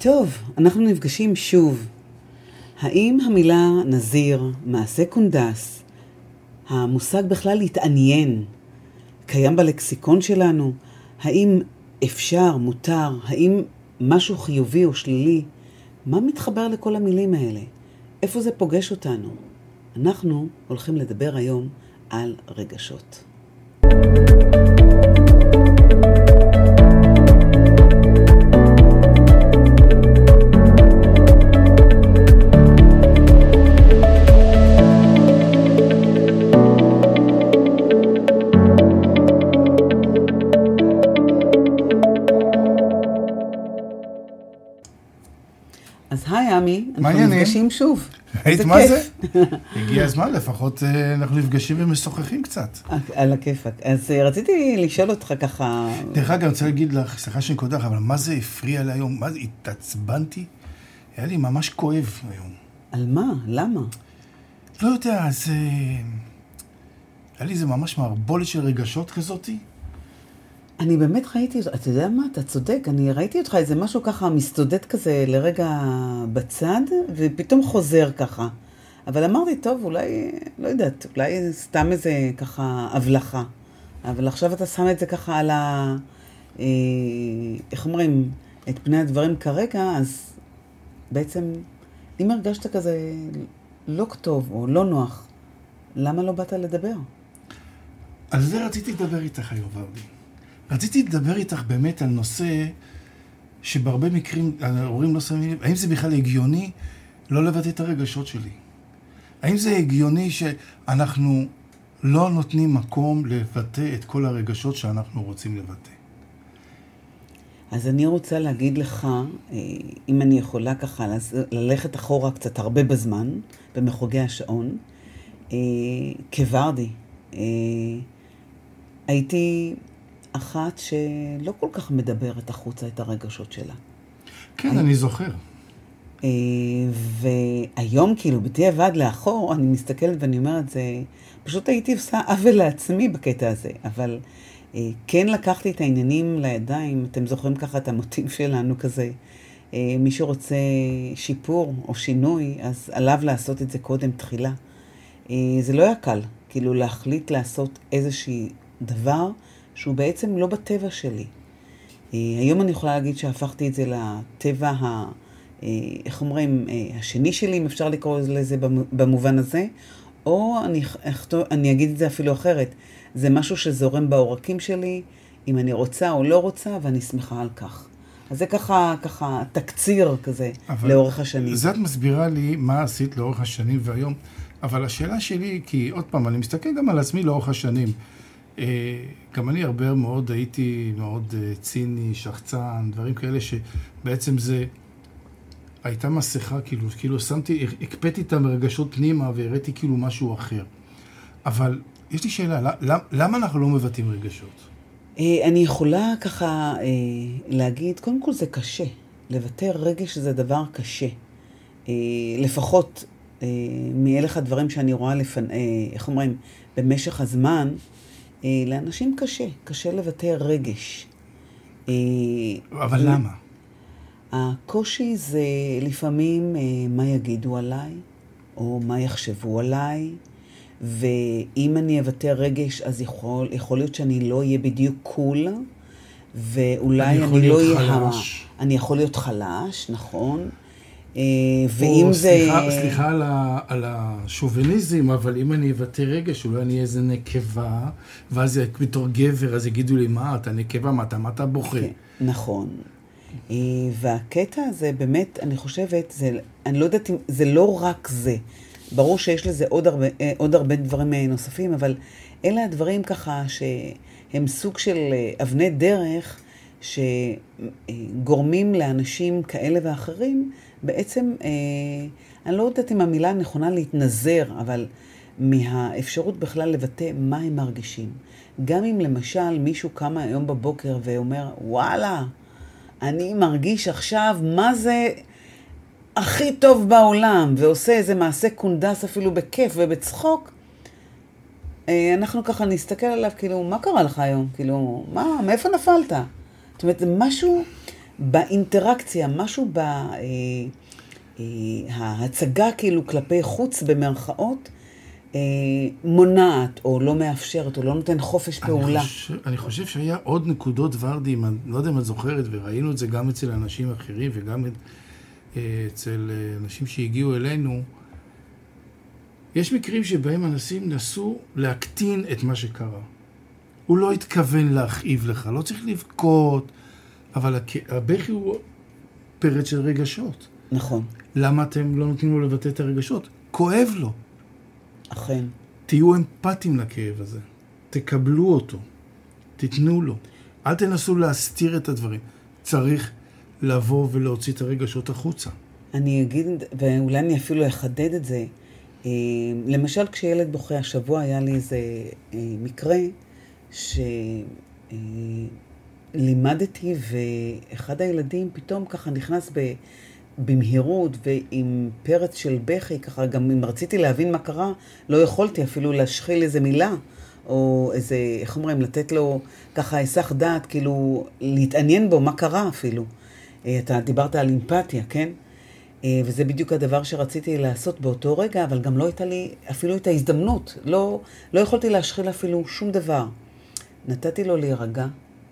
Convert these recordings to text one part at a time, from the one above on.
טוב, אנחנו נפגשים שוב. האם המילה נזיר, מעשה קונדס, המושג בכלל להתעניין, קיים בלקסיקון שלנו? האם אפשר, מותר, האם משהו חיובי או שלילי? מה מתחבר לכל המילים האלה? איפה זה פוגש אותנו? אנחנו הולכים לדבר היום על רגשות. אנחנו העניינים? נפגשים שוב. היית מה זה? הגיע הזמן, לפחות אה, אנחנו נפגשים ומשוחחים קצת. על הכיפאק. אז אה, רציתי לשאול אותך ככה, דרך אגב, אני רוצה להגיד לך, סליחה שאני קודח, אבל מה זה הפריע לי היום? מה זה, התעצבנתי? היה לי ממש כואב היום. על מה? למה? לא יודע, אז... אה, היה לי איזה ממש מערבולת של רגשות כזאתי. אני באמת ראיתי, אתה יודע מה, אתה צודק, אני ראיתי אותך איזה משהו ככה מסתודד כזה לרגע בצד, ופתאום חוזר ככה. אבל אמרתי, טוב, אולי, לא יודעת, אולי סתם איזה ככה הבלחה. אבל עכשיו אתה שם את זה ככה על ה... אה, איך אומרים, את פני הדברים כרגע, אז בעצם, אם הרגשת כזה לא טוב או לא נוח, למה לא באת לדבר? על זה רציתי לדבר איתך היום, ורדי. רציתי לדבר איתך באמת על נושא שבהרבה מקרים ההורים לא שמים לב, האם זה בכלל הגיוני לא לבטא את הרגשות שלי? האם זה הגיוני שאנחנו לא נותנים מקום לבטא את כל הרגשות שאנחנו רוצים לבטא? אז אני רוצה להגיד לך, אה, אם אני יכולה ככה ללכת אחורה קצת הרבה בזמן, במחוגי השעון, אה, כוורדי, אה, הייתי אחת שלא כל כך מדברת החוצה את הרגשות שלה. כן, אני זוכר. אה, והיום, כאילו, בדיעבד לאחור, אני מסתכלת ואני אומרת, זה... פשוט הייתי עושה עוול לעצמי בקטע הזה, אבל אה, כן לקחתי את העניינים לידיים, אתם זוכרים ככה את המוטיב שלנו כזה, אה, מי שרוצה שיפור או שינוי, אז עליו לעשות את זה קודם תחילה. אה, זה לא היה קל, כאילו להחליט לעשות איזשהי דבר שהוא בעצם לא בטבע שלי. אה, היום אני יכולה להגיד שהפכתי את זה לטבע ה... אה, איך אומרים, אה, השני שלי, אם אפשר לקרוא לזה במ- במובן הזה, או אני, אכתוב- אני אגיד את זה אפילו אחרת, זה משהו שזורם בעורקים שלי, אם אני רוצה או לא רוצה, ואני שמחה על כך. אז זה ככה, ככה, תקציר כזה לאורך השנים. זה את מסבירה לי מה עשית לאורך השנים והיום, אבל השאלה שלי, כי עוד פעם, אני מסתכל גם על עצמי לאורך השנים. אה, גם אני הרבה מאוד הייתי מאוד אה, ציני, שחצן, דברים כאלה שבעצם זה... הייתה מסכה, כאילו, כאילו שמתי, הקפאתי את הרגשות פנימה והראיתי כאילו משהו אחר. אבל יש לי שאלה, למ- למה אנחנו לא מבטאים רגשות? אה, אני יכולה ככה להגיד, קודם כל זה קשה. לבטא רגש זה דבר קשה. לפחות מאלך הדברים שאני רואה לפנ... אה, איך אומרים, במשך הזמן, לאנשים קשה, קשה לבטא רגש. אה, אבל למה? הקושי זה לפעמים אה, מה יגידו עליי, או מה יחשבו עליי, ואם אני אבטא רגש, אז יכול, יכול להיות שאני לא אהיה בדיוק קול, ואולי אני אני, יכול לא להיות אהיה... ה- חלש. אני יכול להיות חלש, נכון. אה, או, ואם זה... סליחה, סליחה על, ה, על השוביניזם, אבל אם אני אבטא רגש, אולי אני אהיה איזה נקבה, ואז בתור גבר, אז יגידו לי, מה, אתה נקבה, מה אתה, מה אתה בוכה? כן, נכון. אה, והקטע הזה, באמת, אני חושבת, זה, אני לא יודעת אם, זה לא רק זה. ברור שיש לזה עוד הרבה, אה, עוד הרבה דברים נוספים, אבל אלה הדברים ככה שהם סוג של אבני דרך שגורמים לאנשים כאלה ואחרים, בעצם, אה, אני לא יודעת אם המילה הנכונה להתנזר, אבל מהאפשרות בכלל לבטא מה הם מרגישים. גם אם למשל מישהו קם היום בבוקר ואומר, וואלה, אני מרגיש עכשיו מה זה הכי טוב בעולם, ועושה איזה מעשה קונדס אפילו בכיף ובצחוק, אה, אנחנו ככה נסתכל עליו, כאילו, מה קרה לך היום? כאילו, מה, מאיפה נפלת? זאת אומרת, זה משהו באינטראקציה, משהו בהצגה אה, כאילו כלפי חוץ במרכאות, אה, מונעת או לא מאפשרת או לא נותן חופש פעולה. חושב, אני חושב שהיה עוד נקודות ורדי, אני לא יודע אם את זוכרת, וראינו את זה גם אצל אנשים אחרים וגם אצל אנשים שהגיעו אלינו. יש מקרים שבהם אנשים נסו להקטין את מה שקרה. הוא לא התכוון להכאיב לך, לא צריך לבכות, אבל הבכי הוא פרץ של רגשות. נכון. למה אתם לא נותנים לו לבטא את הרגשות? כואב לו. אכן. תהיו אמפתיים לכאב הזה. תקבלו אותו. תיתנו לו. אל תנסו להסתיר את הדברים. צריך לבוא ולהוציא את הרגשות החוצה. אני אגיד, ואולי אני אפילו אחדד את זה. אה, למשל, כשילד בוכה, השבוע היה לי איזה אה, מקרה שלימדתי, ואחד הילדים פתאום ככה נכנס ב... במהירות ועם פרץ של בכי, ככה גם אם רציתי להבין מה קרה, לא יכולתי אפילו להשחיל איזה מילה, או איזה, איך אומרים, לתת לו ככה היסח דעת, כאילו להתעניין בו, מה קרה אפילו. אה, אתה דיברת על אמפתיה, כן? אה, וזה בדיוק הדבר שרציתי לעשות באותו רגע, אבל גם לא הייתה לי אפילו את ההזדמנות. לא, לא יכולתי להשחיל אפילו שום דבר. נתתי לו להירגע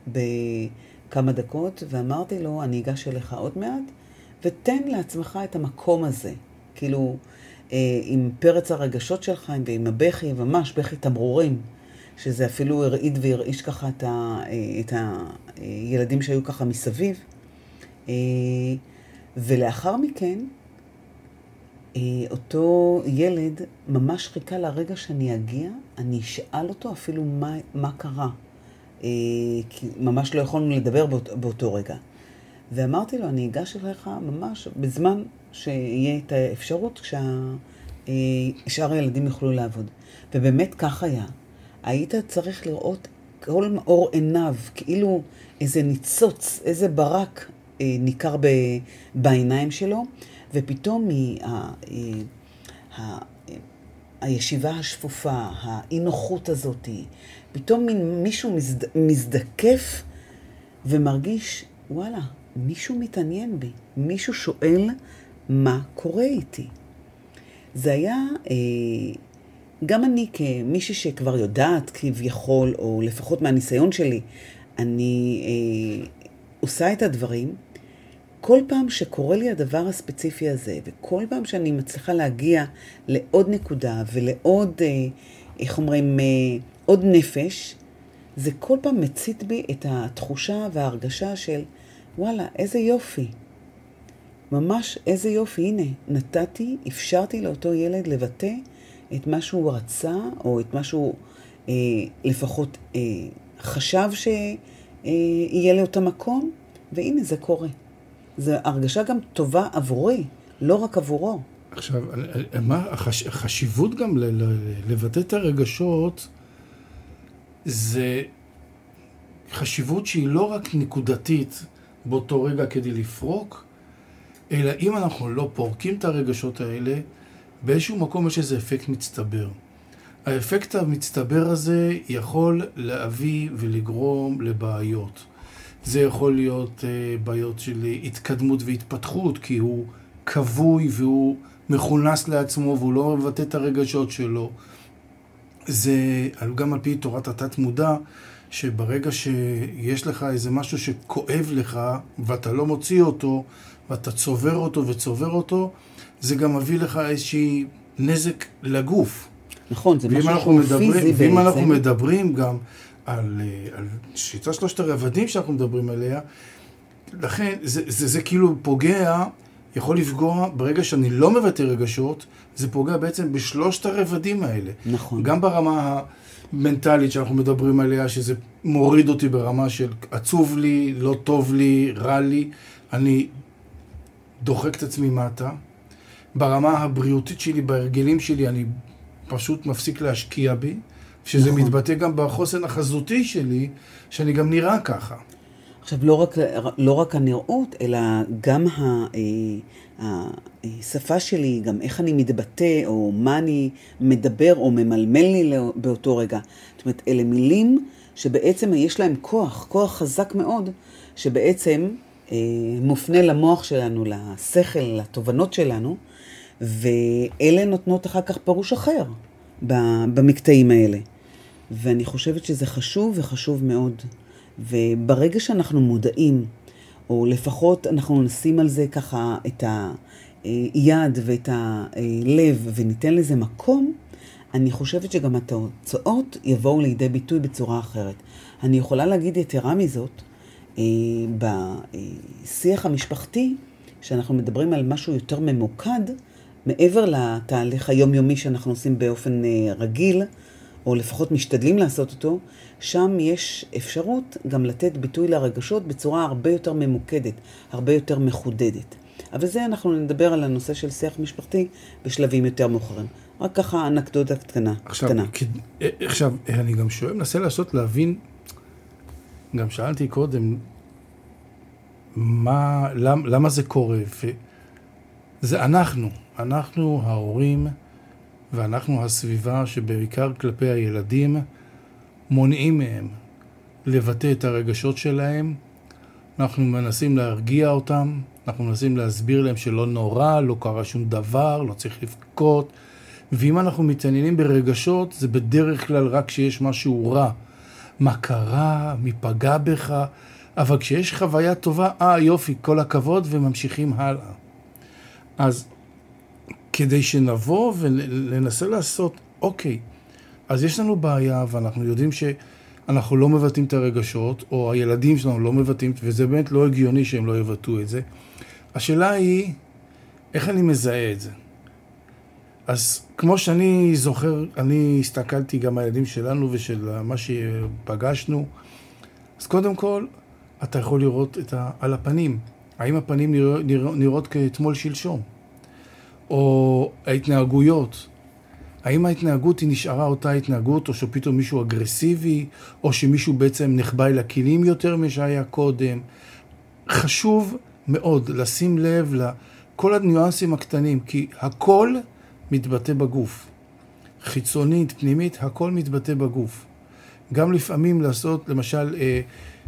בכמה דקות, ואמרתי לו, אני אגש אליך עוד מעט, ותן לעצמך את המקום הזה. כאילו, אה, עם פרץ הרגשות שלך, ועם הבכי, ממש בכי תמרורים, שזה אפילו הרעיד והרעיש ככה את, אה, את הילדים שהיו ככה מסביב. אה, ולאחר מכן, אה, אותו ילד ממש חיכה לרגע שאני אגיע, אני אשאל אותו אפילו מה, מה קרה. אה, כי ממש לא יכולנו לדבר באות, באותו רגע. ואמרתי לו, אני אגש אליך ממש בזמן שיהיה את האפשרות כששאר הילדים יוכלו לעבוד. ובאמת כך היה. היית צריך לראות כל מאור עיניו, כאילו איזה ניצוץ, איזה ברק אה, ניכר ב, בעיניים שלו, ופתאום מה, אה, הישיבה השפופה, האי נוחות הזאת, פתאום מין מישהו מזד, מזדקף ומרגיש, וואלה, מישהו מתעניין בי, מישהו שואל מה קורה איתי. זה היה, אה, גם אני כמישהי שכבר יודעת כביכול, או לפחות מהניסיון שלי, אני אה, עושה את הדברים, כל פעם שקורה לי הדבר הספציפי הזה, וכל פעם שאני מצליחה להגיע לעוד נקודה ולעוד, אה, איך אומרים, אה, עוד נפש, זה כל פעם מצית בי את התחושה וההרגשה של, וואלה, איזה יופי. ממש איזה יופי, הנה, נתתי, אפשרתי לאותו ילד לבטא את מה שהוא רצה, או את מה שהוא אה, לפחות אה, חשב שיהיה לו את המקום, והנה זה קורה. זו הרגשה גם טובה עבורי, לא רק עבורו. עכשיו, מה החש, החשיבות גם לבטא את הרגשות זה חשיבות שהיא לא רק נקודתית באותו רגע כדי לפרוק, אלא אם אנחנו לא פורקים את הרגשות האלה, באיזשהו מקום יש איזה אפקט מצטבר. האפקט המצטבר הזה יכול להביא ולגרום לבעיות. זה יכול להיות uh, בעיות של התקדמות והתפתחות, כי הוא כבוי והוא מכונס לעצמו והוא לא מבטא את הרגשות שלו. זה גם על פי תורת התת-מודע, שברגע שיש לך איזה משהו שכואב לך ואתה לא מוציא אותו, ואתה צובר אותו וצובר אותו, זה גם מביא לך איזשהי נזק לגוף. נכון, זה משהו שהוא פיזי בעצם. ואם אנחנו מדברים גם על, אה, על שיטת שלושת הרבדים שאנחנו מדברים עליה, לכן זה, זה, זה כאילו פוגע, יכול לפגוע, ברגע שאני לא מבטא רגשות, זה פוגע בעצם בשלושת הרבדים האלה. נכון. גם ברמה המנטלית שאנחנו מדברים עליה, שזה מוריד אותי ברמה של עצוב לי, לא טוב לי, רע לי, אני דוחק את עצמי מטה. ברמה הבריאותית שלי, בהרגלים שלי, אני פשוט מפסיק להשקיע בי. שזה נכון. מתבטא גם בחוסן החזותי שלי, שאני גם נראה ככה. עכשיו, לא רק, לא רק הנראות, אלא גם ה, אה, השפה שלי, גם איך אני מתבטא, או מה אני מדבר, או ממלמל לי באותו רגע. זאת אומרת, אלה מילים שבעצם יש להם כוח, כוח חזק מאוד, שבעצם אה, מופנה למוח שלנו, לשכל, לתובנות שלנו, ואלה נותנות אחר כך פירוש אחר במקטעים האלה. ואני חושבת שזה חשוב וחשוב מאוד. וברגע שאנחנו מודעים, או לפחות אנחנו נשים על זה ככה את היד ואת הלב וניתן לזה מקום, אני חושבת שגם התוצאות יבואו לידי ביטוי בצורה אחרת. אני יכולה להגיד יתרה מזאת, אה, בשיח המשפחתי, כשאנחנו מדברים על משהו יותר ממוקד, מעבר לתהליך היומיומי שאנחנו עושים באופן אה, רגיל, או לפחות משתדלים לעשות אותו, שם יש אפשרות גם לתת ביטוי לרגשות בצורה הרבה יותר ממוקדת, הרבה יותר מחודדת. אבל זה אנחנו נדבר על הנושא של שיח משפחתי בשלבים יותר מאוחרים. רק ככה אנקדוטה קטנה. עכשיו, קטנה. כ... אה, עכשיו, אני גם שואל, מנסה לעשות להבין, גם שאלתי קודם, מה, למ, למה זה קורה? זה אנחנו, אנחנו ההורים ואנחנו הסביבה שבעיקר כלפי הילדים מונעים מהם לבטא את הרגשות שלהם. אנחנו מנסים להרגיע אותם, אנחנו מנסים להסביר להם שלא נורא, לא קרה שום דבר, לא צריך לבכות. ואם אנחנו מתעניינים ברגשות, זה בדרך כלל רק כשיש משהו רע. מה קרה, מי פגע בך, אבל כשיש חוויה טובה, אה יופי, כל הכבוד, וממשיכים הלאה. אז כדי שנבוא וננסה לעשות, אוקיי, אז יש לנו בעיה, ואנחנו יודעים שאנחנו לא מבטאים את הרגשות, או הילדים שלנו לא מבטאים, וזה באמת לא הגיוני שהם לא יבטאו את זה. השאלה היא, איך אני מזהה את זה? אז כמו שאני זוכר, אני הסתכלתי גם על הילדים שלנו ושל מה שפגשנו, אז קודם כל, אתה יכול לראות ה... על הפנים. האם הפנים נרא... נרא... נראות כאתמול שלשום? או ההתנהגויות. האם ההתנהגות היא נשארה אותה התנהגות, או שפתאום מישהו אגרסיבי, או שמישהו בעצם נחבא אל הכלים יותר משהיה קודם. חשוב מאוד לשים לב לכל הניואנסים הקטנים, כי הכל מתבטא בגוף. חיצונית, פנימית, הכל מתבטא בגוף. גם לפעמים לעשות, למשל, אה,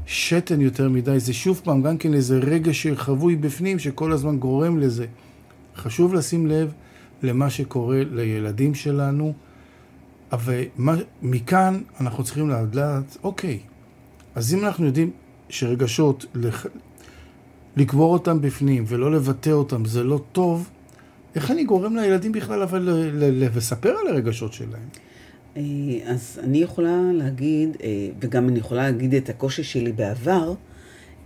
שתן יותר מדי, זה שוב פעם גם כן איזה רגע שחבוי בפנים שכל הזמן גורם לזה. חשוב לשים לב למה שקורה לילדים שלנו, אבל מכאן אנחנו צריכים לדעת, אוקיי, אז אם אנחנו יודעים שרגשות, לח... לקבור אותם בפנים ולא לבטא אותם זה לא טוב, איך אני גורם לילדים בכלל אבל לספר על הרגשות שלהם? אה, אז אני יכולה להגיד, אה, וגם אני יכולה להגיד את הקושי שלי בעבר,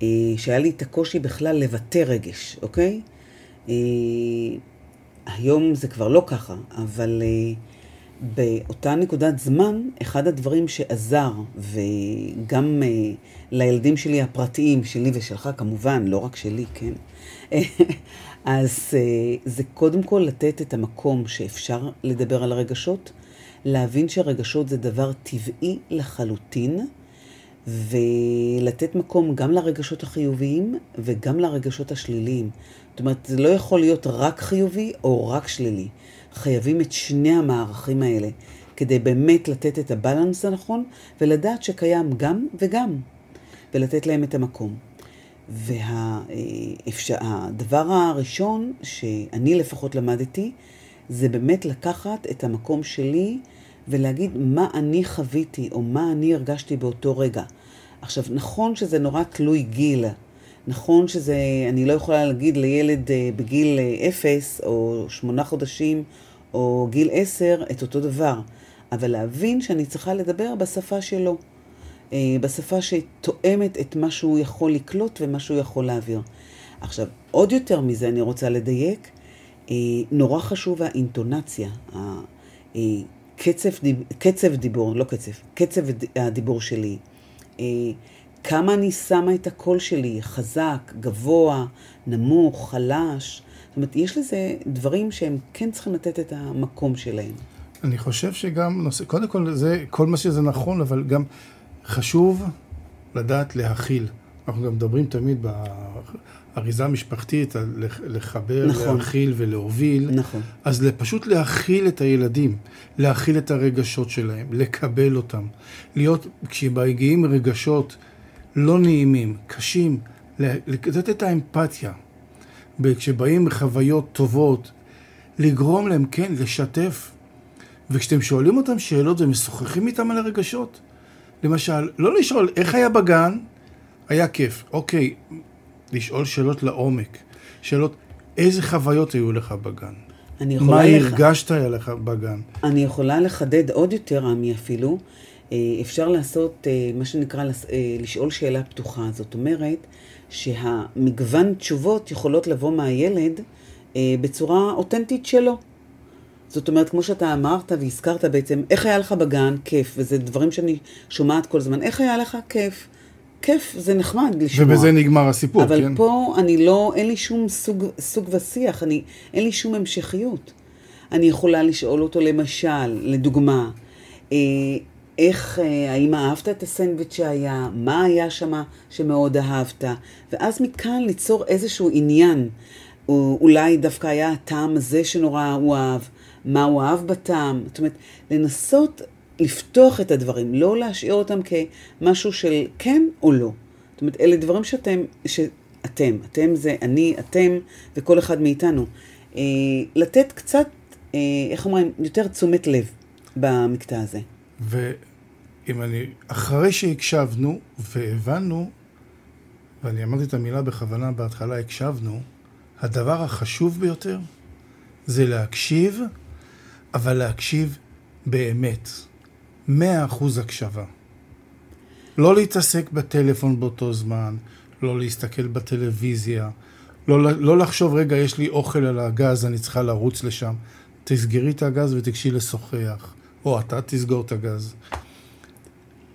אה, שהיה לי את הקושי בכלל לבטא רגש, אוקיי? היום זה כבר לא ככה, אבל באותה נקודת זמן, אחד הדברים שעזר, וגם לילדים שלי הפרטיים, שלי ושלך כמובן, לא רק שלי, כן? אז זה קודם כל לתת את המקום שאפשר לדבר על הרגשות. להבין שרגשות זה דבר טבעי לחלוטין, ולתת מקום גם לרגשות החיוביים וגם לרגשות השליליים. זאת אומרת, זה לא יכול להיות רק חיובי או רק שלילי. חייבים את שני המערכים האלה, כדי באמת לתת את הבלנס הנכון, ולדעת שקיים גם וגם, ולתת להם את המקום. והדבר הראשון שאני לפחות למדתי, זה באמת לקחת את המקום שלי ולהגיד מה אני חוויתי או מה אני הרגשתי באותו רגע. עכשיו, נכון שזה נורא תלוי גיל. נכון שזה, אני לא יכולה להגיד לילד אה, בגיל אה, אפס או שמונה חודשים או גיל עשר את אותו דבר, אבל להבין שאני צריכה לדבר בשפה שלו, אה, בשפה שתואמת את מה שהוא יכול לקלוט ומה שהוא יכול להעביר. עכשיו, עוד יותר מזה אני רוצה לדייק, נורא חשוב האינטונציה, קצב, דיב, קצב דיבור, לא קצב, קצב הדיבור שלי. אה, כמה אני שמה את הקול שלי, חזק, גבוה, נמוך, חלש. זאת אומרת, יש לזה דברים שהם כן צריכים לתת את המקום שלהם. אני חושב שגם נושא, קודם כל, זה, כל מה שזה נכון, אבל גם חשוב לדעת להכיל. אנחנו גם מדברים תמיד אריזה משפחתית, לחבר, נכון. להכיל ולהוביל. נכון. אז פשוט להכיל את הילדים, להכיל את הרגשות שלהם, לקבל אותם. להיות, כשמגיעים רגשות לא נעימים, קשים, לתת את האמפתיה. כשבאים בחוויות טובות, לגרום להם, כן, לשתף. וכשאתם שואלים אותם שאלות ומשוחחים איתם על הרגשות, למשל, לא לשאול איך היה בגן, היה כיף. אוקיי, לשאול שאלות לעומק. שאלות, איזה חוויות היו לך בגן? אני יכולה מה לח... הרגשת היה לך בגן? אני יכולה לחדד עוד יותר, עמי אפילו. אה, אפשר לעשות אה, מה שנקרא אה, לשאול שאלה פתוחה. זאת אומרת שהמגוון תשובות יכולות לבוא מהילד בצורה אותנטית שלו. זאת אומרת, כמו שאתה אמרת והזכרת בעצם, איך היה לך בגן? כיף. וזה דברים שאני שומעת כל הזמן. איך היה לך? כיף. כיף, זה נחמד לשמוע. ובזה נגמר הסיפור, אבל כן? אבל פה אני לא, אין לי שום סוג, סוג ושיח, אני, אין לי שום המשכיות. אני יכולה לשאול אותו למשל, לדוגמה, אה, איך, אה, האם אהבת את הסנדוויץ' שהיה, מה היה שם שמאוד אהבת, ואז מכאן ליצור איזשהו עניין. אולי דווקא היה הטעם הזה שנורא הוא אהב, מה הוא אהב בטעם. זאת אומרת, לנסות לפתוח את הדברים, לא להשאיר אותם כמשהו של כן או לא. זאת אומרת, אלה דברים שאתם, שאתם, אתם זה אני, אתם וכל אחד מאיתנו. אה, לתת קצת, אה, איך אומרים, יותר תשומת לב במקטע הזה. ואם אני, אחרי שהקשבנו והבנו, ואני אמרתי את המילה בכוונה בהתחלה, הקשבנו, הדבר החשוב ביותר זה להקשיב, אבל להקשיב באמת. מאה אחוז הקשבה. לא להתעסק בטלפון באותו זמן, לא להסתכל בטלוויזיה, לא, לא לחשוב, רגע, יש לי אוכל על הגז, אני צריכה לרוץ לשם. תסגרי את הגז ותגשי לשוחח, או אתה תסגור את הגז.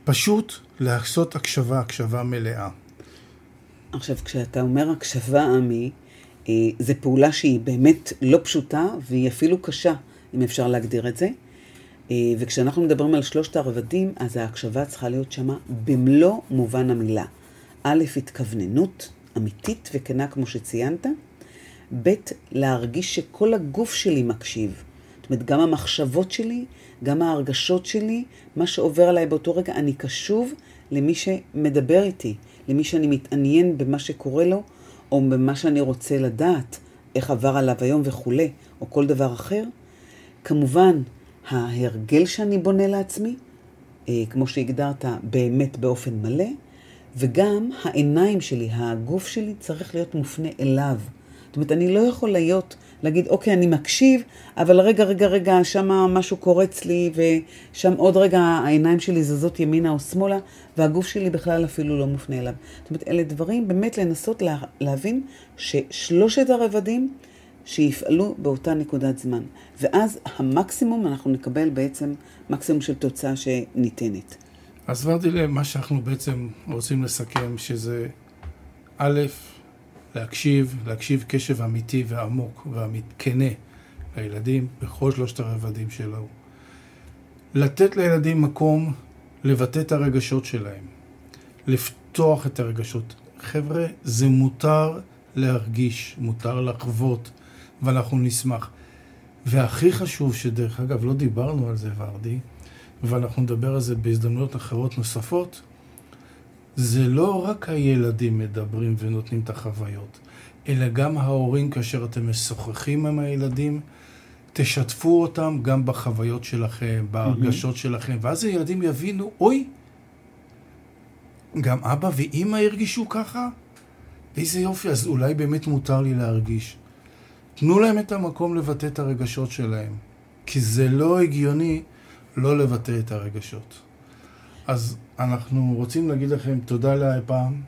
פשוט לעשות הקשבה, הקשבה מלאה. עכשיו, כשאתה אומר הקשבה, עמי, אה, זו פעולה שהיא באמת לא פשוטה, והיא אפילו קשה, אם אפשר להגדיר את זה. אה, וכשאנחנו מדברים על שלושת הרבדים, אז ההקשבה צריכה להיות שמה במלוא מובן המילה. א', התכווננות אמיתית וכנה כמו שציינת. ב', להרגיש שכל הגוף שלי מקשיב. זאת אומרת, גם המחשבות שלי, גם ההרגשות שלי, מה שעובר עליי באותו רגע, אני קשוב למי שמדבר איתי, למי שאני מתעניין במה שקורה לו, או במה שאני רוצה לדעת, איך עבר עליו היום וכולי, או כל דבר אחר. כמובן, ההרגל שאני בונה לעצמי, אה, כמו שהגדרת, באמת באופן מלא, וגם העיניים שלי, הגוף שלי צריך להיות מופנה אליו. זאת אומרת, אני לא יכול להיות, להגיד, אוקיי, אני מקשיב, אבל רגע, רגע, רגע, שם משהו קורץ לי, ושם עוד רגע העיניים שלי זזות ימינה או שמאלה, והגוף שלי בכלל אפילו לא מופנה אליו. זאת אומרת, אלה דברים באמת לנסות לה, להבין ששלושת הרבדים שיפעלו באותה נקודת זמן. ואז המקסימום, אנחנו נקבל בעצם מקסימום של תוצאה שניתנת. אז ורדי לב, מה שאנחנו בעצם רוצים לסכם, שזה א', להקשיב, להקשיב קשב אמיתי ועמוק וכנה לילדים בכל שלושת הרבדים שלו. לתת לילדים מקום לבטא את הרגשות שלהם, לפתוח את הרגשות. חבר'ה, זה מותר להרגיש, מותר לחוות, ואנחנו נשמח. והכי חשוב, שדרך אגב, לא דיברנו על זה, ורדי, ואנחנו נדבר על זה בהזדמנויות אחרות נוספות, זה לא רק הילדים מדברים ונותנים את החוויות, אלא גם ההורים, כאשר אתם משוחחים עם הילדים, תשתפו אותם גם בחוויות שלכם, בהרגשות mm-hmm. שלכם, ואז הילדים יבינו, אוי, גם אבא ואימא הרגישו ככה? איזה יופי, אז אולי באמת מותר לי להרגיש. תנו להם את המקום לבטא את הרגשות שלהם, כי זה לא הגיוני לא לבטא את הרגשות. אז אנחנו רוצים להגיד לכם תודה להפעם.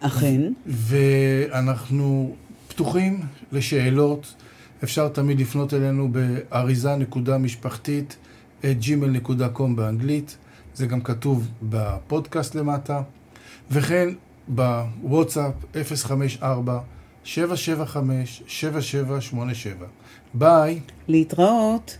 אכן. ואנחנו פתוחים לשאלות. אפשר תמיד לפנות אלינו באריזה נקודה משפחתית gmail.com באנגלית. זה גם כתוב בפודקאסט למטה. וכן בוואטסאפ 054 775-7787. ביי. להתראות.